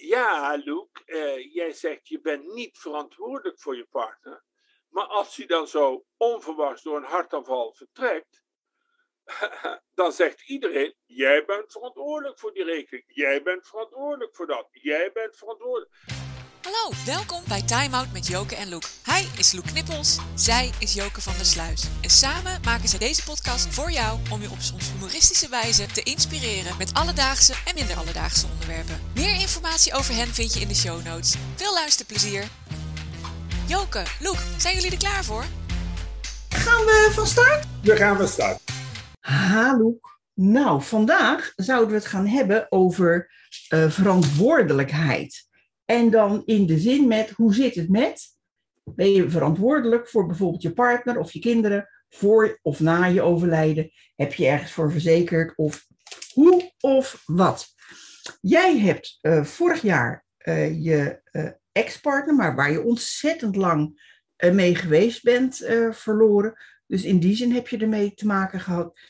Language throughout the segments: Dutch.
ja, Luke, eh, jij zegt je bent niet verantwoordelijk voor je partner. Maar als hij dan zo onverwachts door een hartaanval vertrekt, dan zegt iedereen: jij bent verantwoordelijk voor die rekening. Jij bent verantwoordelijk voor dat. Jij bent verantwoordelijk. Hallo, welkom bij Time Out met Joke en Loek. Hij is Loek Knippels, zij is Joke van der Sluis. En samen maken ze deze podcast voor jou om je op soms humoristische wijze te inspireren met alledaagse en minder alledaagse onderwerpen. Meer informatie over hen vind je in de show notes. Veel luisterplezier. Joke, Loek, zijn jullie er klaar voor? Gaan we van start? We gaan van start. Hallo. Nou, vandaag zouden we het gaan hebben over uh, verantwoordelijkheid. En dan in de zin met hoe zit het met? Ben je verantwoordelijk voor bijvoorbeeld je partner of je kinderen voor of na je overlijden? Heb je ergens voor verzekerd of hoe of wat? Jij hebt uh, vorig jaar uh, je uh, ex-partner, maar waar je ontzettend lang mee geweest bent, verloren. Dus in die zin heb je ermee te maken gehad.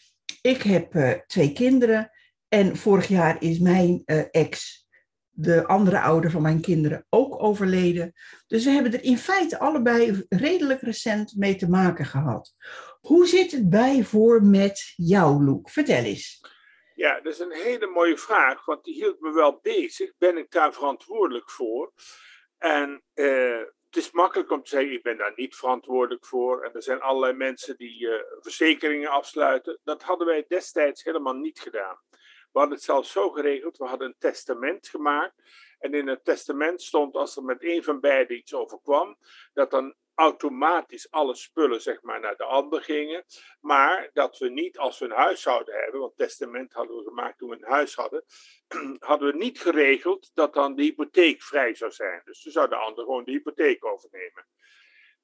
Ik heb twee kinderen en vorig jaar is mijn ex de andere ouder van mijn kinderen ook overleden. Dus we hebben er in feite allebei redelijk recent mee te maken gehad. Hoe zit het bij voor met jou, Loek? Vertel eens. Ja, dat is een hele mooie vraag, want die hield me wel bezig. Ben ik daar verantwoordelijk voor? En uh, het is makkelijk om te zeggen, ik ben daar niet verantwoordelijk voor. En er zijn allerlei mensen die uh, verzekeringen afsluiten. Dat hadden wij destijds helemaal niet gedaan. We hadden het zelfs zo geregeld, we hadden een testament gemaakt. En in het testament stond, als er met een van beiden iets overkwam, dat dan automatisch alle spullen zeg maar, naar de ander gingen. Maar dat we niet, als we een huishouden hebben, want testament hadden we gemaakt toen we een huis hadden, hadden we niet geregeld dat dan de hypotheek vrij zou zijn. Dus dan zou de ander gewoon de hypotheek overnemen.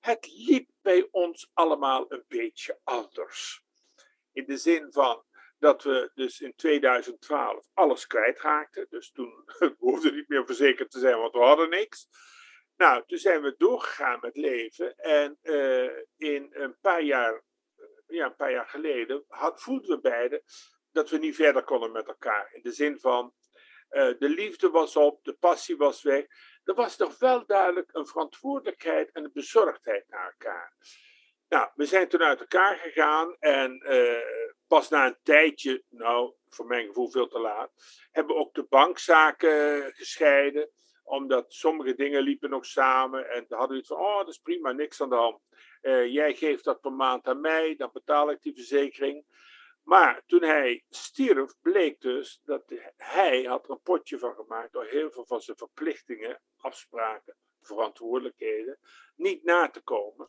Het liep bij ons allemaal een beetje anders. In de zin van, dat we dus in 2012 alles kwijtraakten. Dus toen hoefde niet meer verzekerd te zijn, want we hadden niks. Nou, toen zijn we doorgegaan met leven. En uh, in een paar jaar, ja, een paar jaar geleden had, voelden we beiden dat we niet verder konden met elkaar. In de zin van, uh, de liefde was op, de passie was weg. Er was toch wel duidelijk een verantwoordelijkheid en een bezorgdheid naar elkaar. Nou, we zijn toen uit elkaar gegaan en pas na een tijdje, nou, voor mijn gevoel veel te laat, hebben ook de bankzaken gescheiden. Omdat sommige dingen liepen nog samen. En dan hadden we iets van, oh, dat is prima, niks aan de hand. Uh, jij geeft dat per maand aan mij, dan betaal ik die verzekering. Maar toen hij stierf, bleek dus dat hij had een potje van gemaakt door heel veel van zijn verplichtingen, afspraken, verantwoordelijkheden niet na te komen.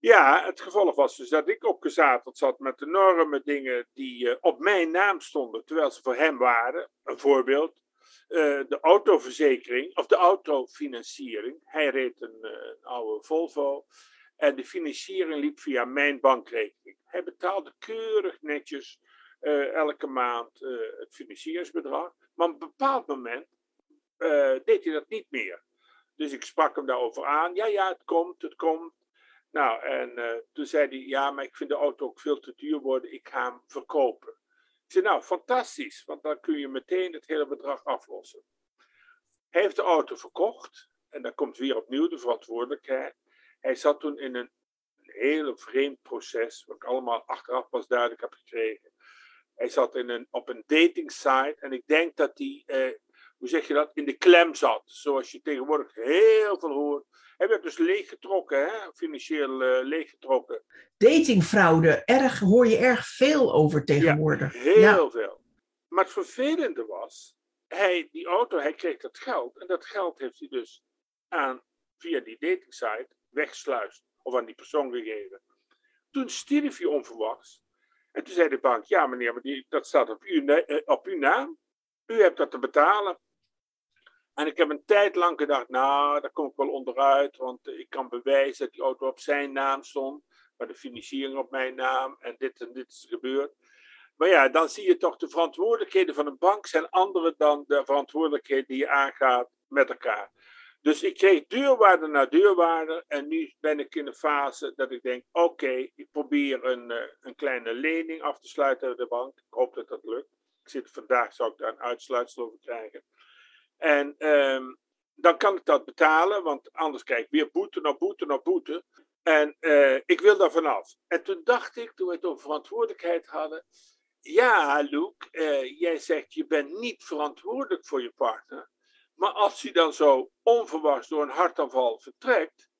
Ja, het gevolg was dus dat ik opgezadeld zat met enorme dingen die uh, op mijn naam stonden, terwijl ze voor hem waren. Een voorbeeld, uh, de autoverzekering of de autofinanciering. Hij reed een, uh, een, oude Volvo en de financiering liep via mijn bankrekening. Hij betaalde keurig netjes elke maand het financieringsbedrag, maar op een bepaald moment deed hij dat niet meer. Dus ik sprak hem daarover aan. Ja, ja, het komt, het komt. Nou, en uh, toen zei hij, ja, maar ik vind de auto ook veel te duur worden, ik ga hem verkopen. Ik zei, nou, fantastisch, want dan kun je meteen het hele bedrag aflossen. Hij heeft de auto verkocht, en dan komt weer opnieuw de verantwoordelijkheid. Hij zat toen in een, een heel vreemd proces, wat ik allemaal achteraf pas duidelijk heb gekregen. Hij zat in een, op een dating site en ik denk dat hij, eh, hoe zeg je dat, in de klem zat. Zoals je tegenwoordig heel veel hoort hij werd dus leeggetrokken, hè? financieel uh, leeggetrokken. Datingfraude, erg, hoor je erg veel over tegenwoordig. Ja, heel veel. Maar het vervelende was, hij, die auto, hij kreeg dat geld. En dat geld heeft hij dus aan, via die datingsite weggesluist. Of aan die persoon gegeven. Toen stierf hij onverwachts. En toen zei de bank, ja meneer, maar die, dat staat op, uw, eh, op uw naam. U hebt dat te betalen. En ik heb een tijd lang gedacht, nou, daar kom ik wel onderuit, want ik kan bewijzen dat die auto op zijn naam stond, maar de financiering op mijn naam en dit en dit is gebeurd. Maar ja, dan zie je toch de verantwoordelijkheden van een bank zijn andere dan de verantwoordelijkheden die je aangaat met elkaar. Dus ik kreeg deurwaarde na deurwaarde en nu ben ik in de fase dat ik denk, oké, ik probeer een, eh, een kleine lening af te sluiten uit de bank. Ik hoop dat dat lukt. Ik zit vandaag, zou ik daar een uitsluitsel over krijgen. En ehm, dan kan ik dat betalen, want anders krijg ik weer boete op boete op boete. En eh, ik wil daar vanaf. En toen dacht ik, toen we het over verantwoordelijkheid hadden. Ja, Luc, eh, jij zegt je bent niet verantwoordelijk voor je partner. Maar als hij dan zo onverwachts door een hartaanval vertrekt,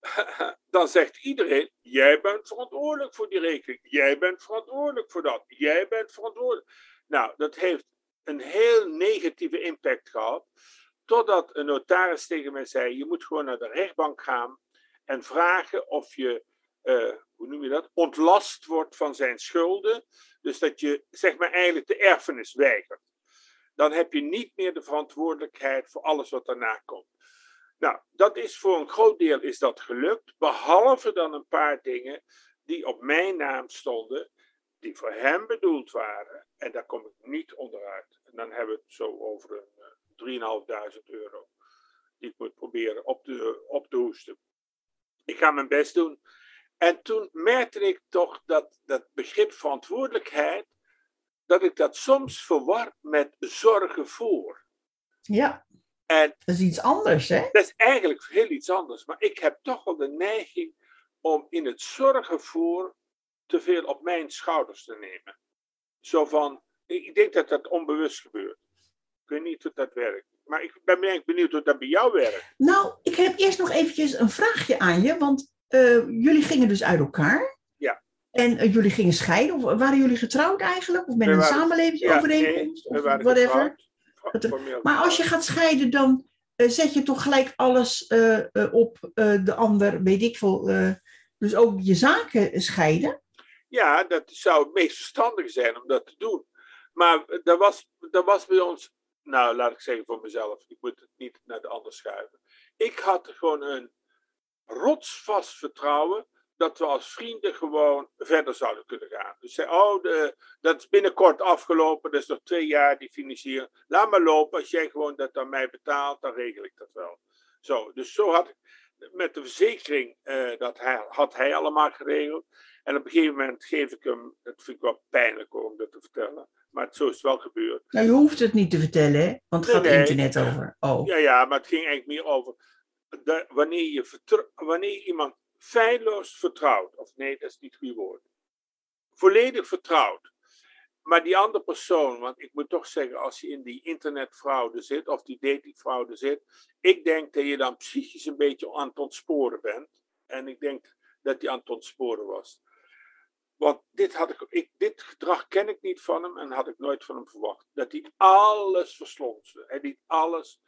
dan zegt iedereen: Jij bent verantwoordelijk voor die rekening. Jij bent verantwoordelijk voor dat. Jij bent verantwoordelijk. Nou, dat heeft een heel negatieve impact gehad. Totdat een notaris tegen mij zei: Je moet gewoon naar de rechtbank gaan en vragen of je, uh, hoe noem je dat, ontlast wordt van zijn schulden. Dus dat je, zeg maar, eigenlijk de erfenis weigert. Dan heb je niet meer de verantwoordelijkheid voor alles wat daarna komt. Nou, dat is voor een groot deel is dat gelukt, behalve dan een paar dingen die op mijn naam stonden, die voor hem bedoeld waren. En daar kom ik niet onderuit. En dan hebben we het zo over een 3.500 eh, euro die ik moet proberen op te, op te hoesten. Ik ga mijn best doen. En toen merkte ik toch dat dat begrip verantwoordelijkheid, dat ik dat soms verwar met zorgen voor. Ja. En dat is iets anders, hè? Dat is eigenlijk heel iets anders. Maar ik heb toch wel de neiging om in het zorgen voor te veel op mijn schouders te nemen. Zo van, ik denk dat dat onbewust gebeurt. Ik weet niet hoe dat werkt. Maar ik ben benieuwd hoe dat bij jou werkt. Nou, ik heb eerst nog eventjes een vraagje aan je. Want uh, jullie gingen dus uit elkaar. Ja. En uh, jullie gingen scheiden. Of waren jullie getrouwd eigenlijk? Of met een samenlevingsovereenkomst? Ja, nee, of whatever? Getrouwd. Maar als je gaat scheiden, dan uh, zet je toch gelijk alles op de ander, weet ik veel. dus ook je zaken scheiden? Ja, dat zou het meest verstandig zijn om dat te doen. Maar er was, er was bij ons, nou laat ik zeggen voor mezelf, ik moet het niet naar de ander schuiven. Ik had gewoon een rotsvast vertrouwen dat we als vrienden gewoon verder zouden kunnen gaan. Dus zei, oh, de, dat is binnenkort afgelopen, dat is nog twee jaar die financiering. Laat maar lopen, als jij gewoon dat aan mij betaalt, dan regel ik dat wel. Zo, dus zo had ik met de verzekering, uh, dat hij, had hij allemaal geregeld. En op een gegeven moment geef ik hem, dat vind ik wel pijnlijk om dat te vertellen, maar zo is het wel gebeurd. Nou, je hoeft het niet te vertellen, hè? want het nee, gaat nee, internet over. Oh. Ja, ja, maar het ging eigenlijk meer over de, wanneer, je wanneer iemand feilloos vertrouwd. Of nee, dat is niet het goede woord. Volledig vertrouwd. Maar die andere persoon, want ik moet toch zeggen, als je in die internetfraude zit, of die datingfraude zit, ik denk dat je dan psychisch een beetje aan het ontsporen bent. En ik denk dat hij aan het ontsporen was. Want dit, had ik, ik, dit gedrag ken ik niet van hem en had ik nooit van hem verwacht. Dat hij alles verslond. Hij liet alles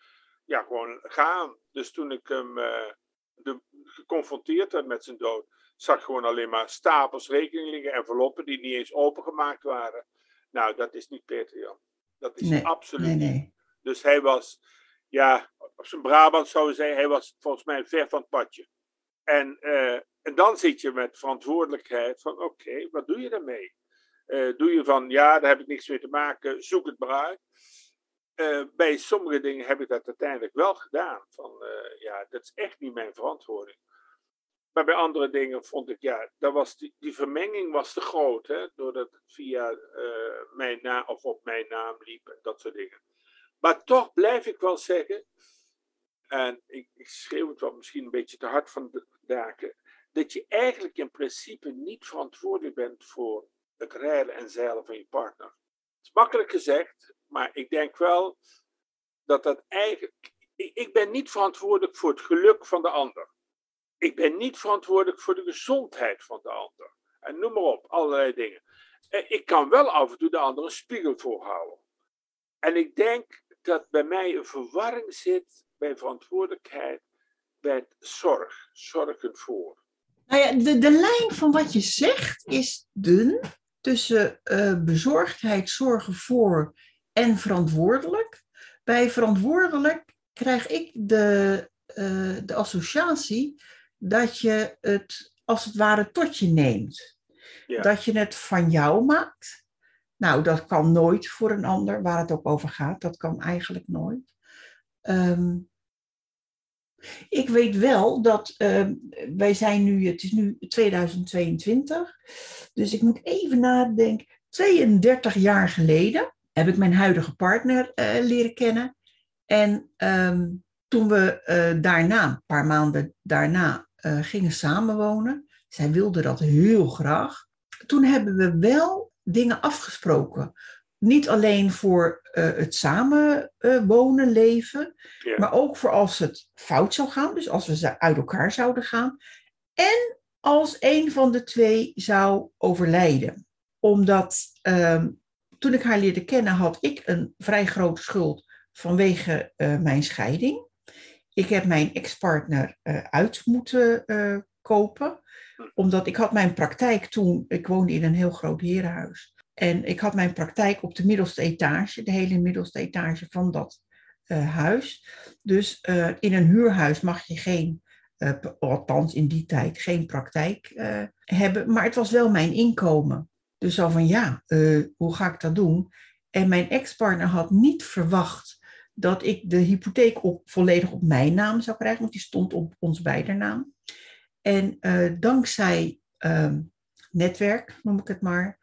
ja, gewoon gaan. Dus toen ik hem uh, de, geconfronteerd werd met zijn dood, zag ik gewoon alleen maar stapels rekeningen, enveloppen die niet eens opengemaakt waren. Nou, dat is niet Peter Jan. Dat is nee, absoluut nee, niet. Dus hij was, ja, op zijn Brabant zou je zeggen, hij was volgens mij ver van het padje. En, uh, en dan zit je met verantwoordelijkheid van, oké, wat doe je daarmee? Uh, doe je van, ja, daar heb ik niks mee te maken, zoek het maar uit. Uh, bij sommige dingen heb ik dat uiteindelijk wel gedaan. Van ja, dat is echt niet mijn verantwoording. Maar bij andere dingen vond ik, ja, dat was die, die vermenging was te groot. Hè, doordat het via uh, mijn naam of op mijn naam liep en dat soort dingen. Maar toch blijf ik wel zeggen, en ik, ik schreeuw het wel misschien een beetje te hard van de daken, dat je eigenlijk in principe niet verantwoordelijk bent voor het rijden en zeilen van je partner. Het is makkelijk gezegd, maar ik denk wel dat dat eigenlijk. Ik ben niet verantwoordelijk voor het geluk van de ander. Ik ben niet verantwoordelijk voor de gezondheid van de ander. En noem maar op, allerlei dingen. Ik kan wel af en toe de ander een spiegel voorhouden. En ik denk dat bij mij een verwarring zit bij verantwoordelijkheid bij zorg, zorgen voor. Nou ja, de, de lijn van wat je zegt is dun tussen uh, bezorgdheid, zorgen voor en verantwoordelijk. Bij verantwoordelijk krijg ik de, uh, de associatie dat je het als het ware tot je neemt. Ja. Dat je het van jou maakt. Nou, dat kan nooit voor een ander, waar het ook over gaat. Dat kan eigenlijk nooit. Um, ik weet wel dat uh, wij zijn nu, het is nu 2022, dus ik moet even nadenken. 32 jaar geleden heb ik mijn huidige partner uh, leren kennen. En ehm, toen we uh, daarna, een paar maanden daarna, uh, gingen samenwonen, zij wilde dat heel graag. Toen hebben we wel dingen afgesproken. Niet alleen voor uh, het samenwonen, leven, ja. maar ook voor als het fout zou gaan, dus als we uit elkaar zouden gaan. En als een van de twee zou overlijden. Omdat uh, toen ik haar leerde kennen, had ik een vrij grote schuld vanwege uh, mijn scheiding. Ik heb mijn ex-partner uh, uit moeten uh, kopen, omdat ik had mijn praktijk toen, ik woonde in een heel groot herenhuis. En ik had mijn praktijk op de middelste etage, de hele middelste etage van dat huis. Dus in een huurhuis mag je geen althans in die tijd, geen praktijk hebben. Maar het was wel mijn inkomen. Dus zo van ja, hoe ga ik dat doen? En mijn ex-partner had niet verwacht dat ik de hypotheek volledig op mijn naam zou krijgen, want die stond op ons beider naam. En dankzij ehm, netwerk, noem ik het maar,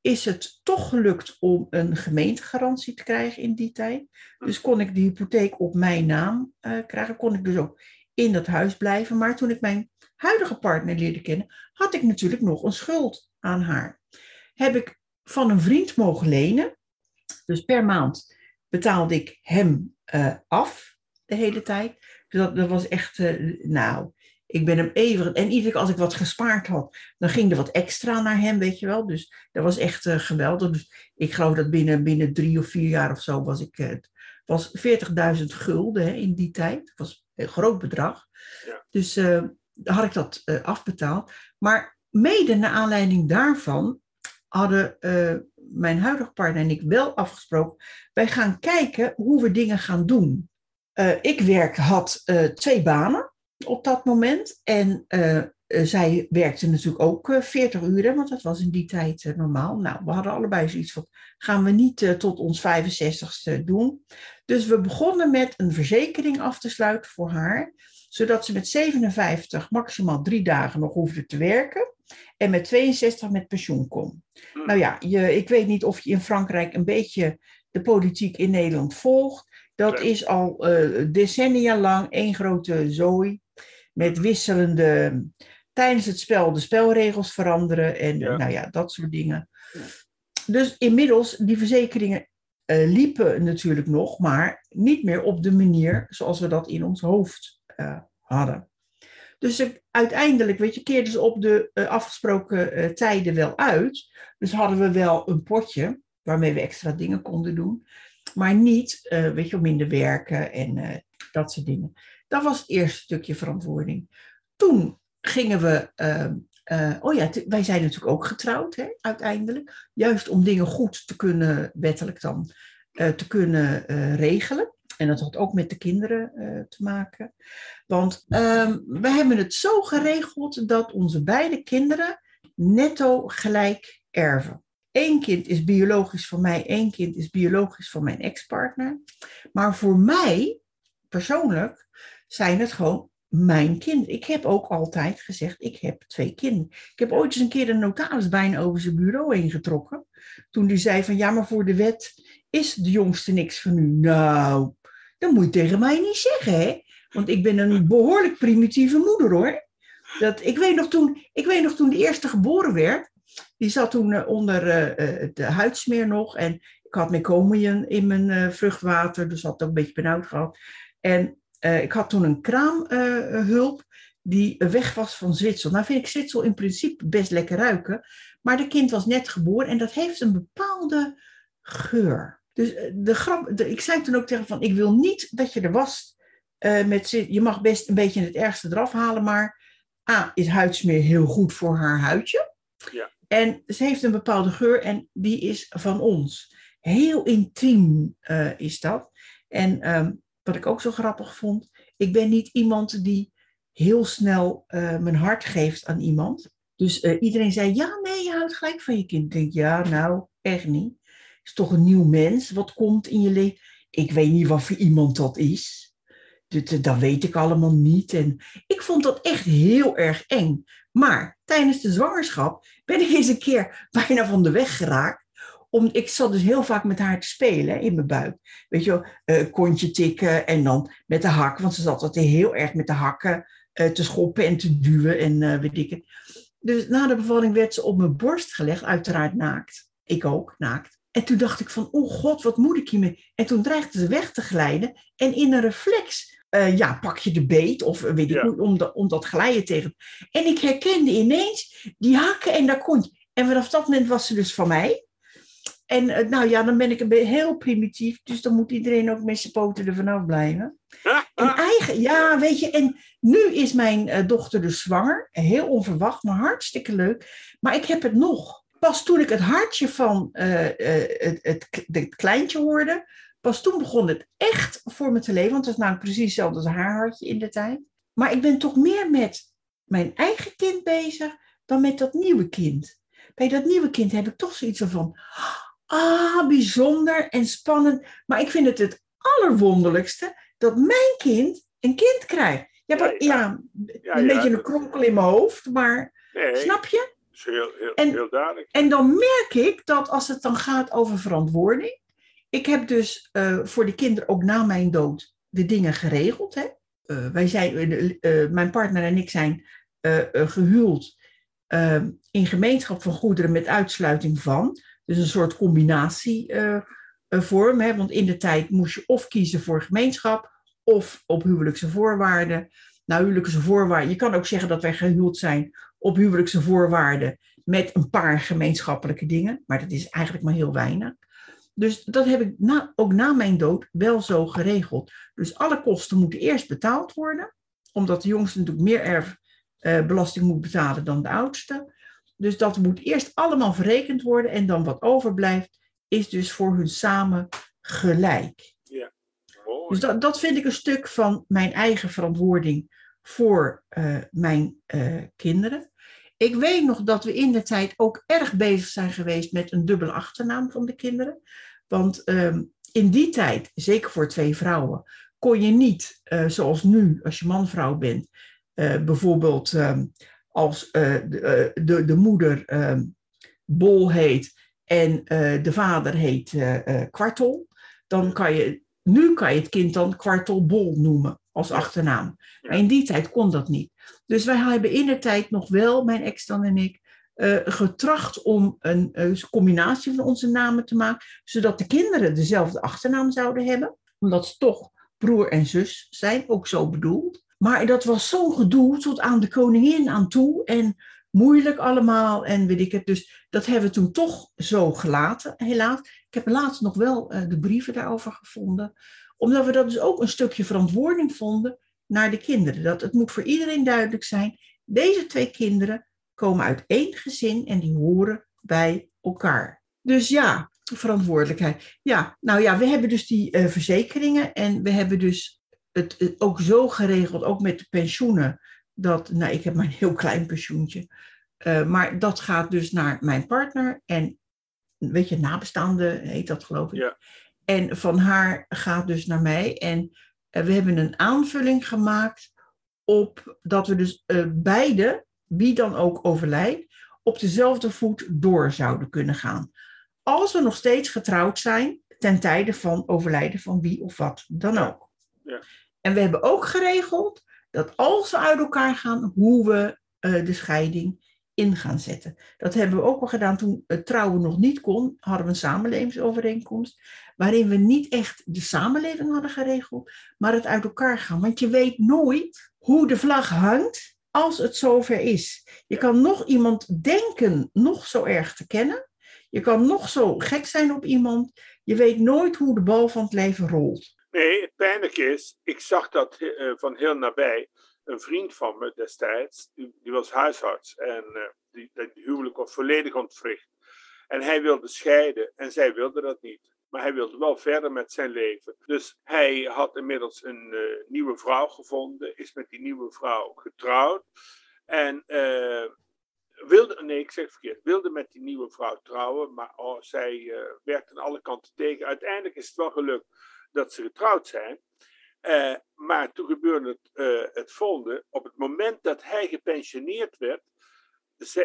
is het toch gelukt om een gemeentegarantie te krijgen in die tijd. Dus kon ik de hypotheek op mijn naam krijgen, kon ik dus ook in dat huis blijven. Maar toen ik mijn huidige partner leerde kennen, had ik natuurlijk nog een schuld aan haar. Heb ik van een vriend mogen lenen. Dus per maand betaalde ik hem uh, af de hele tijd. Dus dat, dat was echt, uh, nou, ik ben hem even. En iedere keer als ik wat gespaard had, dan ging er wat extra naar hem, weet je wel. Dus dat was echt uh, geweldig. Dus ik geloof dat binnen, binnen drie of vier jaar of zo was ik. Het was 40.000 gulden hè, in die tijd. Dat was een groot bedrag. Ja. Dus had ik dat afbetaald. Maar mede naar aanleiding daarvan hadden mijn huidige partner en ik wel afgesproken. Wij gaan kijken hoe we dingen gaan doen. ik werk, had twee banen op dat moment. En zij werkte natuurlijk ook 40 uur, want dat was in die tijd normaal. Nou, we hadden allebei zoiets van, gaan we niet tot ons 65ste doen. Dus we begonnen met een verzekering af te sluiten voor haar, zodat ze met 57 maximaal drie dagen nog hoefde te werken en met 62 met pensioen kon. Hmm. Nou ja, je, ik weet niet of je in Frankrijk een beetje de politiek in Nederland volgt. Dat is al uh, decennia lang één grote zooi met wisselende tijdens het spel de spelregels veranderen en nou ja, dat soort dingen. Dus inmiddels, die verzekeringen uh, liepen natuurlijk nog, maar niet meer op de manier zoals we dat in ons hoofd uh, hadden. Dus uiteindelijk, weet je, keerden ze op de uh, afgesproken tijden wel uit. Dus hadden we wel een potje waarmee we extra dingen konden doen. Maar niet, weet je, minder werken en dat soort dingen. Dat was het eerste stukje verantwoording. Toen gingen we ehm, oh ja, wij zijn natuurlijk ook getrouwd, hè, uiteindelijk. Juist om dingen goed te kunnen, wettelijk dan, te kunnen regelen. En dat had ook met de kinderen te maken. Want um, we hebben het zo geregeld dat onze beide kinderen netto gelijk erven. Eén kind is biologisch van mij, één kind is biologisch van mijn ex-partner. Maar voor mij, persoonlijk, zijn het gewoon mijn kind. Ik heb ook altijd gezegd, ik heb twee kinderen. Ik heb ooit eens een keer een notaris bijna over zijn bureau heen getrokken. Toen die zei van, ja, maar voor de wet is de jongste niks van u. Nou, dat moet je tegen mij niet zeggen, hè. Want ik ben een behoorlijk primitieve moeder, hoor. Dat, ik, weet nog toen, ik weet nog toen de eerste geboren werd. Die zat toen uh, onder uh, de huidsmeer nog. En ik had meconium in mijn vruchtwater. Dus had ook een beetje benauwd gehad. En ik had toen een kraamhulp die weg was van Zwitsel. Nou vind ik Zwitsel in principe best lekker ruiken. Maar de kind was net geboren en dat heeft een bepaalde geur. Dus uh, de grap, de, ik zei toen ook tegen van, ik wil niet dat je er was met Je mag best een beetje het ergste eraf halen, maar A, is huidsmeer heel goed voor haar huidje. Ja. En ze heeft een bepaalde geur en die is van ons. Heel intiem is dat. En um, wat ik ook zo grappig vond, ik ben niet iemand die heel snel uh, mijn hart geeft aan iemand. Dus uh, iedereen zei, ja, nee, je houdt gelijk van je kind. Ik denk, ja, nou, echt niet. Is toch een nieuw mens, wat komt in je leven. Ik weet niet wat voor iemand dat is. Dat, dat weet ik allemaal niet. En ik vond dat echt heel erg eng. Maar tijdens de zwangerschap ben ik eens een keer bijna van de weg geraakt om, ik zat dus heel vaak met haar te spelen in mijn buik. Weet je uh, kontje tikken en dan met de hak. Want ze zat altijd heel erg met de hakken uh, te schoppen en te duwen en weet ik het. Dus na de bevalling werd ze op mijn borst gelegd, uiteraard naakt. Ik ook, naakt. En toen dacht ik van, oh god, wat moet ik hiermee? En toen dreigde ze weg te glijden. En in een reflex, uh, ja, pak je de beet of weet ik ja. om, de, om dat glijden tegen. En ik herkende ineens die hakken en daar kon je. En vanaf dat moment was ze dus van mij. En uh, nou ja, dan ben ik een heel primitief. Dus dan moet iedereen ook met zijn poten er vanaf blijven. En eigen, ja, weet je, en nu is mijn uh, dochter dus zwanger. Heel onverwacht, maar hartstikke leuk. Maar ik heb het nog. Pas toen ik het hartje van uh, het, het, het, kleintje hoorde, pas toen begon het echt voor me te leven. Want het is namelijk precies hetzelfde als haar hartje in de tijd. Maar ik ben toch meer met mijn eigen kind bezig dan met dat nieuwe kind. Bij dat nieuwe kind heb ik toch zoiets van, ah, bijzonder en spannend. Maar ik vind het het allerwonderlijkste dat mijn kind een kind krijgt. Ja, ja, ja, ja een beetje een kronkel in mijn hoofd, maar nee, snap je? Is heel, heel, En- heel duidelijk. En dan merk ik dat als het dan gaat over verantwoording. Ik heb dus eh, voor de kinderen ook na mijn dood de dingen geregeld. Hè? Eh, wij zijn, eh, mijn partner en ik zijn eh, eh, gehuwd eh, in gemeenschap van goederen met uitsluiting van. Dus een soort combinatievorm. hè? Want in de tijd moest je of kiezen voor gemeenschap of op huwelijkse voorwaarden. Nou, huwelijkse voorwaarden. Je kan ook zeggen dat wij gehuwd zijn op huwelijkse voorwaarden met een paar gemeenschappelijke dingen. Maar dat is eigenlijk maar heel weinig. Dus dat heb ik na, ook na mijn dood wel zo geregeld. Dus alle kosten moeten eerst betaald worden. Omdat de jongste natuurlijk meer erfbelasting moet betalen dan de oudste. Dus dat moet eerst allemaal verrekend worden. En dan wat overblijft is dus voor hun samen gelijk. Mooi. Dus dat, dat vind ik een stuk van mijn eigen verantwoording voor eh, mijn eh, kinderen. Ik weet nog dat we in de tijd ook erg bezig zijn geweest met een dubbele achternaam van de kinderen. Want ehm, in die tijd, zeker voor twee vrouwen, kon je niet, eh, zoals nu, als je man-vrouw bent, eh, bijvoorbeeld ehm, als eh, de, de, de moeder ehm, Bol heet en de vader heet Kwartel, dan kan je, nu kan je het kind dan Kwartel Bol noemen als achternaam. Maar in die tijd kon dat niet. Dus wij hebben in de tijd nog wel, mijn ex dan en ik, eh, getracht om een, eh, combinatie van onze namen te maken, zodat de kinderen dezelfde achternaam zouden hebben, omdat ze toch broer en zus zijn, ook zo bedoeld. Maar dat was zo'n gedoe tot aan de koningin aan toe en moeilijk allemaal en weet ik het. Dus dat hebben we toen toch zo gelaten, helaas. Ik heb laatst nog wel eh, de brieven daarover gevonden, omdat we dat dus ook een stukje verantwoording vonden naar de kinderen. Dat het moet voor iedereen duidelijk zijn, deze twee kinderen komen uit één gezin en die horen bij elkaar. Dus ja, verantwoordelijkheid. Ja, nou ja, we hebben dus die eh, verzekeringen en we hebben dus het, ook zo geregeld, ook met de pensioenen, dat, nou ik heb maar een heel klein pensioentje, eh, maar dat gaat dus naar mijn partner en, weet je, nabestaande heet dat geloof ik. Ja. En van haar gaat dus naar mij en eh, we hebben een aanvulling gemaakt op dat we dus eh, beide, wie dan ook overlijdt, op dezelfde voet door zouden kunnen gaan. Als we nog steeds getrouwd zijn ten tijde van overlijden van wie of wat dan ook. Ja. En we hebben ook geregeld dat als we uit elkaar gaan, hoe we eh, de scheiding in gaan zetten. Dat hebben we ook al gedaan toen het trouwen nog niet kon, hadden we een samenlevingsovereenkomst, waarin we niet echt de samenleving hadden geregeld, maar het uit elkaar gaan. Want je weet nooit hoe de vlag hangt als het zover is. Je kan nog iemand denken nog zo erg te kennen. Je kan nog zo gek zijn op iemand. Je weet nooit hoe de bal van het leven rolt. Nee, het pijnlijke is, ik zag dat eh, van heel nabij. Een vriend van me destijds, die, was huisarts en eh, die, dat huwelijk was volledig ontwricht. En hij wilde scheiden en zij wilde dat niet. Maar hij wilde wel verder met zijn leven. Dus hij had inmiddels een eh, nieuwe vrouw gevonden, is met die nieuwe vrouw getrouwd. En eh, wilde, nee, ik zeg verkeerd, wilde met die nieuwe vrouw trouwen, maar oh, zij werkte aan alle kanten tegen. Uiteindelijk is het wel gelukt dat ze getrouwd zijn. Eh, maar toen gebeurde het, eh, het volgende. Op het moment dat hij gepensioneerd werd,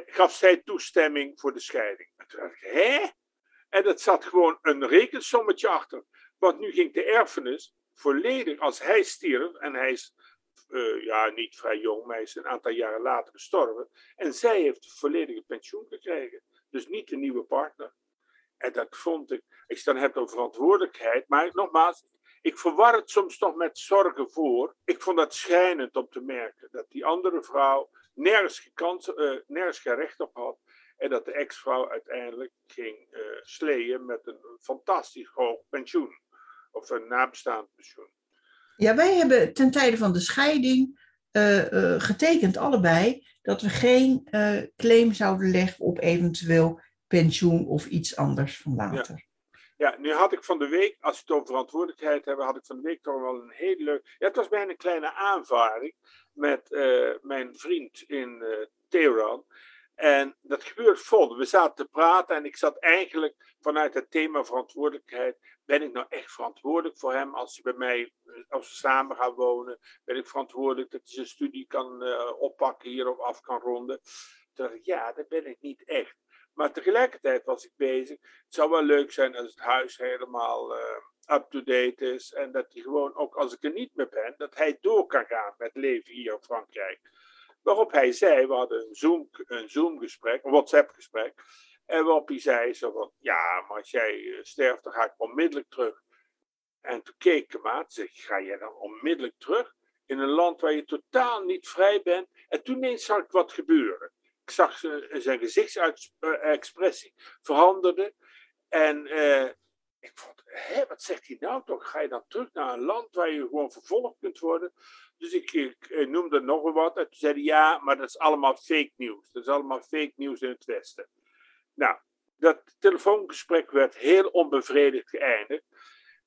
gaf zij toestemming voor de scheiding. En toen dacht ik, hè? En dat zat gewoon een rekensommetje achter. Want nu ging de erfenis volledig, als hij stierf, en hij is uh, ja, niet vrij jong, maar hij is een aantal jaren later gestorven. En zij heeft volledige pensioen gekregen. Dus niet de nieuwe partner. En dat vond ik, ik dan heb verantwoordelijkheid, maar nogmaals, ik verwar het soms toch met zorgen voor. Ik vond dat schijnend om te merken dat die andere vrouw nergens, kans, uh, nergens geen recht op had. En dat de ex-vrouw uiteindelijk ging uh, sleeën met een fantastisch hoog pensioen. Of een nabestaand pensioen. Ja, wij hebben ten tijde van de scheiding uh, getekend allebei dat we geen claim zouden leggen op eventueel pensioen of iets anders van later. Ja. Ja. nu had ik van de week, als we het over verantwoordelijkheid hebben, had ik van de week toch wel een hele leuk. Ja, het was bijna een kleine aanvaring met mijn vriend in Teheran. En dat gebeurt vol. We zaten te praten en ik zat eigenlijk vanuit het thema verantwoordelijkheid. Ben ik nou echt verantwoordelijk voor hem als hij bij mij, als we samen gaan wonen? Ben ik verantwoordelijk dat hij zijn studie kan oppakken hier of af kan ronden? Toen dacht ik, ja, dat ben ik niet echt. Maar tegelijkertijd was ik bezig. Het zou wel leuk zijn als het huis helemaal uh, up-to-date is. En dat hij gewoon, ook als ik er niet meer ben, dat hij door kan gaan met leven hier in Frankrijk. Waarop hij zei, we hadden een Zoom, een Zoom gesprek, een WhatsApp gesprek. En waarop hij zei zo ja, maar als jij eh, sterft, dan ga ik onmiddellijk terug. En toen keek ik hem aan, zei ga jij dan onmiddellijk terug? In een land waar je totaal niet vrij bent. En toen ineens zag ik wat gebeuren. Ik zag zijn gezichtsexpressie veranderde. En uh, ik vond, hé, wat zegt hij nou toch? Ga je dan terug naar een land waar je gewoon vervolgd kunt worden? Dus ik, ik, noemde nog wat. En toen zei ja, maar dat is allemaal fake nieuws. Dat is allemaal fake nieuws in het Westen. Nou, dat telefoongesprek werd heel onbevredigd geëindigd.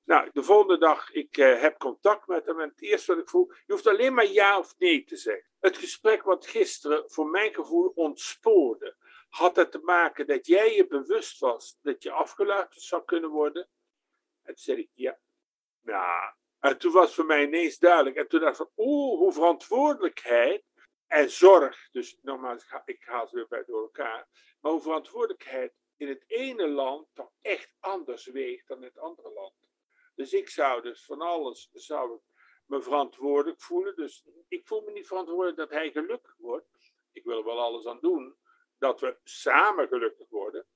Nou, de volgende dag, ik uh, heb contact met hem en het eerste wat ik vroeg, je hoeft alleen maar ja of nee te zeggen. Het gesprek wat gisteren voor mijn gevoel ontspoorde, had het te maken dat jij je bewust was dat je afgeluisterd zou kunnen worden? En toen zei ik, ja. Nou, en toen was voor mij ineens duidelijk. En toen dacht ik oeh, hoe verantwoordelijkheid en zorg, dus nogmaals, ik haal ze weer bij door elkaar, maar hoe verantwoordelijkheid in het ene land toch echt anders weegt dan in het andere land. Dus ik zou dus van alles, zou me verantwoordelijk voelen. Dus ik voel me niet verantwoordelijk dat hij gelukkig wordt. Ik wil er wel alles aan doen dat we samen gelukkig worden.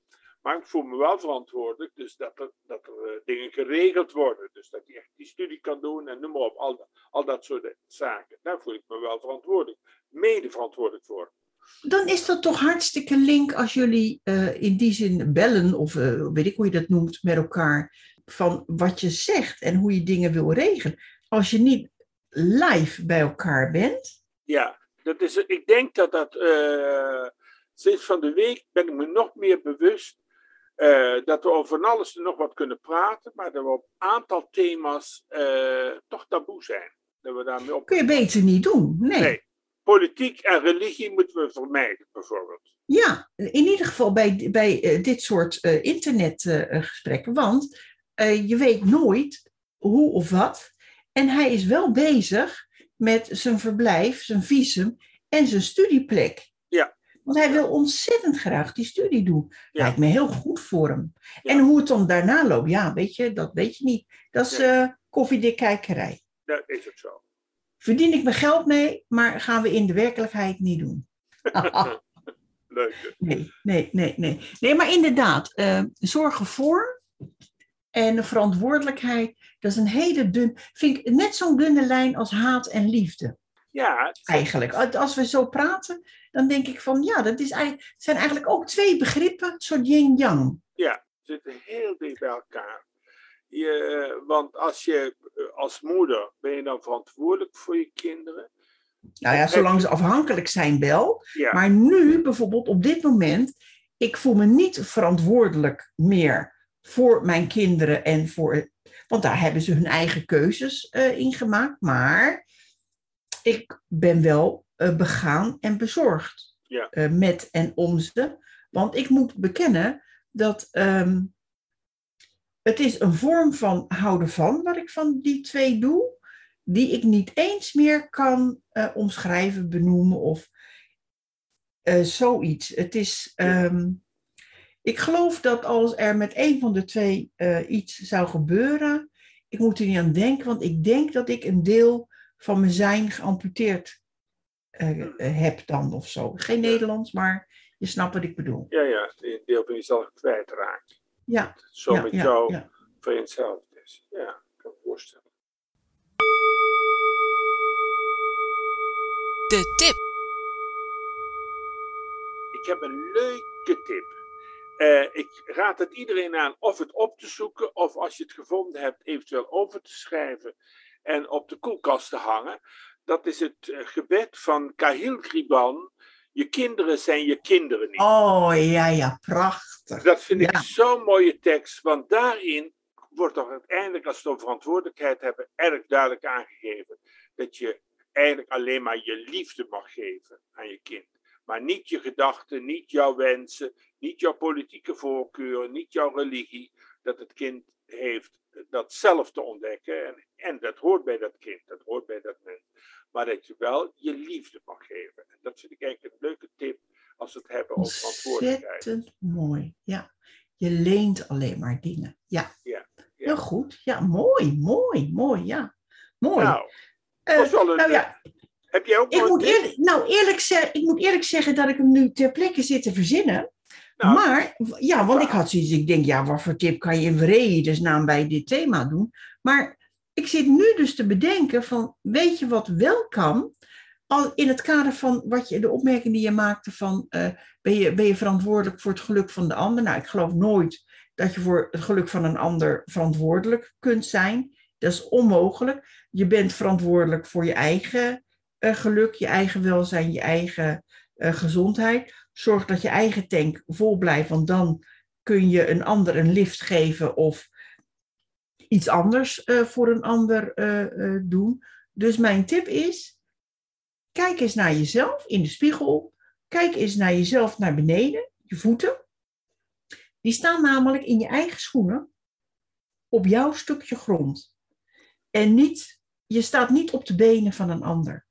Maar ik voel me wel verantwoordelijk, dus dat er, dat er uh, dingen geregeld worden. Dus dat hij echt die studie kan doen en noem maar op, al, al dat soort zaken. Daar voel ik me wel verantwoordelijk, mede verantwoordelijk voor. Dan is dat toch hartstikke link als jullie uh, in die zin bellen, of uh, weet ik hoe je dat noemt, met elkaar. Van wat je zegt en hoe je dingen wil regelen. Als je niet live bij elkaar bent. Ja, dat is, ik denk dat dat sinds van de week ben ik me nog meer bewust uh, dat we over van alles nog wat kunnen praten, maar dat we op een aantal thema's uh, toch taboe zijn. Dat we daarmee op... Kun je beter niet doen, nee. nee. Politiek en religie moeten we vermijden, bijvoorbeeld. Ja, in ieder geval bij, bij dit soort internetgesprekken, want je weet nooit hoe of wat. En hij is wel bezig met zijn verblijf, zijn visum en zijn studieplek. Want hij wil ontzettend graag die studie doen. Ja. Lijkt me heel goed voor hem. En hoe het dan daarna loopt, ja, weet je, dat weet je niet. Dat is uh, koffiedikkijkerij. Dat is het zo. Verdien ik mijn geld mee, maar gaan we in de werkelijkheid niet doen. Leuk. Nee, nee, nee, nee. Nee, maar inderdaad, uh, zorgen voor en de verantwoordelijkheid, dat is een hele dun, vind ik net zo'n dunne lijn als haat en liefde. Ja. Eigenlijk. Als we zo praten, dan denk ik van ja, dat is eigenlijk, zijn eigenlijk ook twee begrippen, soort yin-yang. Ja, zitten heel dicht bij elkaar. Je, want als je als moeder ben je dan verantwoordelijk voor je kinderen. Nou ja, zolang ze afhankelijk zijn wel. Ja. Maar nu bijvoorbeeld op dit moment, ik voel me niet verantwoordelijk meer voor mijn kinderen en voor. Want daar hebben ze hun eigen keuzes uh, in gemaakt. Maar ik ben wel uh, begaan en bezorgd ja. uh, met en om ze. Want ik moet bekennen dat um, het is een vorm van houden van wat ik van die twee doe, die ik niet eens meer kan omschrijven, benoemen of zoiets. Het is, um, Ik geloof dat als er met een van de twee eh, iets zou gebeuren, ik moet er niet aan denken, want ik denk dat ik een deel van mijn zijn geamputeerd eh, eh, heb dan of zo. Geen Nederlands, maar je snapt wat ik bedoel. Ja, ja, een deel van jezelf kwijtraakt. Ja, Zo ja, met ja, jou ja. van hetzelfde is. Ja, ik kan me voorstellen. De tip. Ik heb een leuke tip. Eh, ik raad het iedereen aan of het op te zoeken, of als je het gevonden hebt, eventueel over te schrijven en op de koelkast te hangen. Dat is het eh, gebed van Kahil Kriban. Je kinderen zijn je kinderen niet. Oh ja, ja, prachtig. Dat vind ik zo'n mooie tekst, want daarin wordt toch uiteindelijk, als we het over verantwoordelijkheid hebben, erg duidelijk aangegeven dat je eigenlijk alleen maar je liefde mag geven aan je kind. Maar niet je gedachten, niet jouw wensen, niet jouw politieke voorkeuren, niet jouw religie. Dat het kind heeft dat zelf te ontdekken. En, en dat hoort bij dat kind, dat hoort bij dat mens. Maar dat je wel je liefde mag geven. En dat vind ik eigenlijk een leuke tip als we het hebben over verantwoordelijkheid. Ontzettend mooi. Ja. Je leent alleen maar dingen. Ja. Ja, ja. Heel goed. Ja, mooi, mooi, mooi. Ja. Mooi. Nou, Eh, nou ja, heb jij ook ik moet, eerlijk, nou, eerlijk, zeg, ik moet eerlijk zeggen dat ik hem nu ter plekke zit te verzinnen. Nou, maar, ja, want ik had zoiets, ik denk, ja, wat voor tip kan je in vredesnaam bij dit thema doen? Maar ik zit nu dus te bedenken van, weet je wat wel kan? Al in het kader van wat je, de opmerking die je maakte van, eh, ben, je, ben je verantwoordelijk voor het geluk van de ander? Nou, ik geloof nooit dat je voor het geluk van een ander verantwoordelijk kunt zijn. Dat is onmogelijk. Je bent verantwoordelijk voor je eigen geluk, je eigen welzijn, je eigen eh, gezondheid. Zorg dat je eigen tank vol blijft, want dan kun je een ander een lift geven of iets anders eh, voor een ander eh, eh, doen. Dus mijn tip is, kijk eens naar jezelf in de spiegel. Kijk eens naar jezelf naar beneden, je voeten. Die staan namelijk in je eigen schoenen op jouw stukje grond. En niet, je staat niet op de benen van een ander.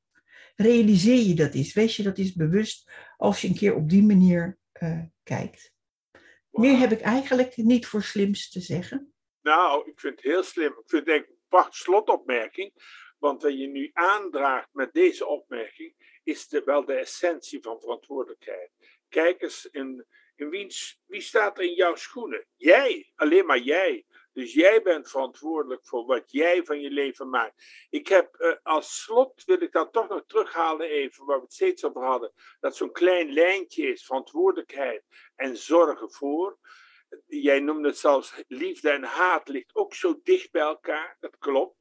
Realiseer je dat eens. Wees je dat eens bewust als je een keer op die manier eh, kijkt. Meer heb ik eigenlijk niet voor slims te zeggen. Nou, ik vind het heel slim. Ik vind het eigenlijk een prachtige slotopmerking. Want wat je nu aandraagt met deze opmerking, is de, wel de essentie van verantwoordelijkheid. Kijk eens, in, in wiens, wie staat er in jouw schoenen? Jij, alleen maar jij. Dus jij bent verantwoordelijk voor wat jij van je leven maakt. Ik heb eh, als slot, wil ik dat toch nog terughalen even, waar we het steeds over hadden, dat zo'n klein lijntje is, verantwoordelijkheid en zorgen voor. Jij noemde het zelfs liefde en haat ligt ook zo dicht bij elkaar, dat klopt.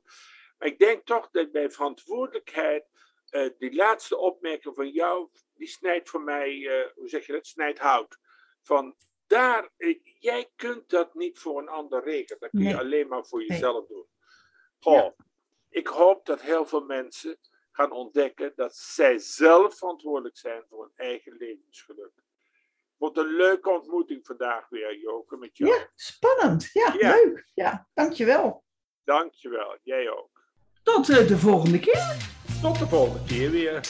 Maar ik denk toch dat bij verantwoordelijkheid, eh, die laatste opmerking van jou, die snijdt voor mij, eh, hoe zeg je dat, snijdt hout. Van daar, jij kunt dat niet voor een ander regelen. Dat kun je Nee. alleen maar voor Nee. jezelf doen. Goh, ik hoop dat heel veel mensen gaan ontdekken dat zij zelf verantwoordelijk zijn voor hun eigen levensgeluk. Wordt een leuke ontmoeting vandaag weer, Joke, met jou. Ja, spannend. Ja, Ja. leuk. Ja, dankjewel. Dankjewel, jij ook. Tot eh, de volgende keer. Tot de volgende keer weer.